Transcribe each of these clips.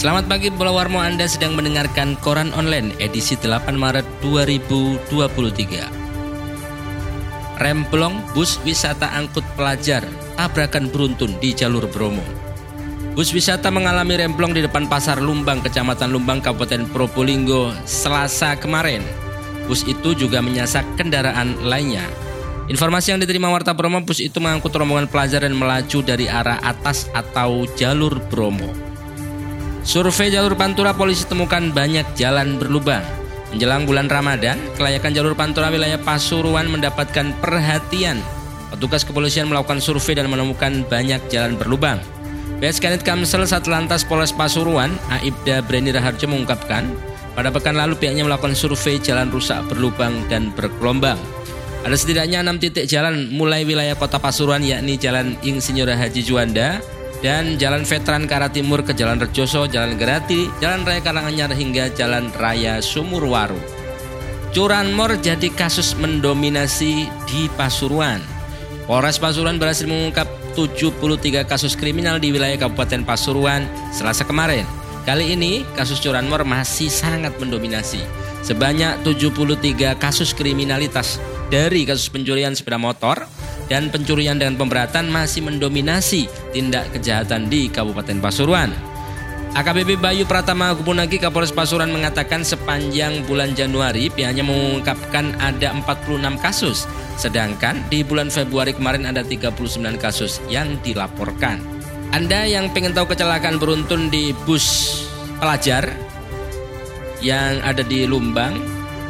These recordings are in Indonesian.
Selamat pagi Pulau Warmo Anda sedang mendengarkan Koran Online edisi 8 Maret 2023 Remblong bus wisata angkut pelajar tabrakan beruntun di jalur Bromo Bus wisata mengalami remblong di depan Pasar Lumbang, Kecamatan Lumbang, Kabupaten Probolinggo, Selasa kemarin. Bus itu juga menyasak kendaraan lainnya. Informasi yang diterima Warta Bromo, bus itu mengangkut rombongan pelajar dan melaju dari arah atas atau jalur Bromo. Survei jalur Pantura polisi temukan banyak jalan berlubang. Menjelang bulan Ramadan, kelayakan jalur Pantura wilayah Pasuruan mendapatkan perhatian. Petugas kepolisian melakukan survei dan menemukan banyak jalan berlubang. Kanit Kamsel Satlantas Polres Pasuruan, Aibda Breni Raharjo mengungkapkan, pada pekan lalu pihaknya melakukan survei jalan rusak berlubang dan bergelombang. Ada setidaknya enam titik jalan mulai wilayah kota Pasuruan yakni Jalan Insinyur Haji Juanda, dan Jalan Veteran ke arah timur ke Jalan Rejoso, Jalan Gerati, Jalan Raya Karanganyar hingga Jalan Raya Sumurwaru. Curanmor jadi kasus mendominasi di Pasuruan. Polres Pasuruan berhasil mengungkap 73 kasus kriminal di wilayah Kabupaten Pasuruan selasa kemarin. Kali ini kasus curanmor masih sangat mendominasi. Sebanyak 73 kasus kriminalitas dari kasus pencurian sepeda motor, dan pencurian dengan pemberatan masih mendominasi tindak kejahatan di Kabupaten Pasuruan. AKBP Bayu Pratama Gubunagi Kapolres Pasuruan mengatakan sepanjang bulan Januari pihaknya mengungkapkan ada 46 kasus, sedangkan di bulan Februari kemarin ada 39 kasus yang dilaporkan. Anda yang pengen tahu kecelakaan beruntun di bus pelajar yang ada di Lumbang,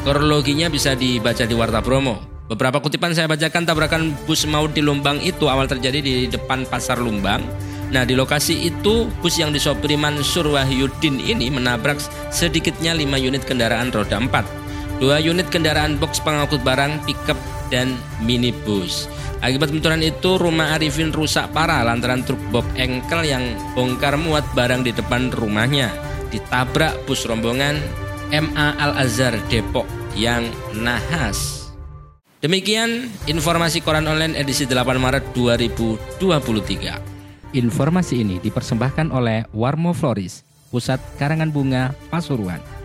kronologinya bisa dibaca di Warta Promo. Beberapa kutipan saya bacakan tabrakan bus maut di Lumbang itu awal terjadi di depan pasar Lumbang. Nah di lokasi itu bus yang disopiri Mansur Wahyudin ini menabrak sedikitnya 5 unit kendaraan roda 4. Dua unit kendaraan box pengangkut barang, pickup, dan minibus. Akibat benturan itu rumah Arifin rusak parah lantaran truk box engkel yang bongkar muat barang di depan rumahnya ditabrak bus rombongan MA Al Azhar Depok yang nahas. Demikian informasi koran online edisi 8 Maret 2023. Informasi ini dipersembahkan oleh Warmo Floris, Pusat Karangan Bunga Pasuruan.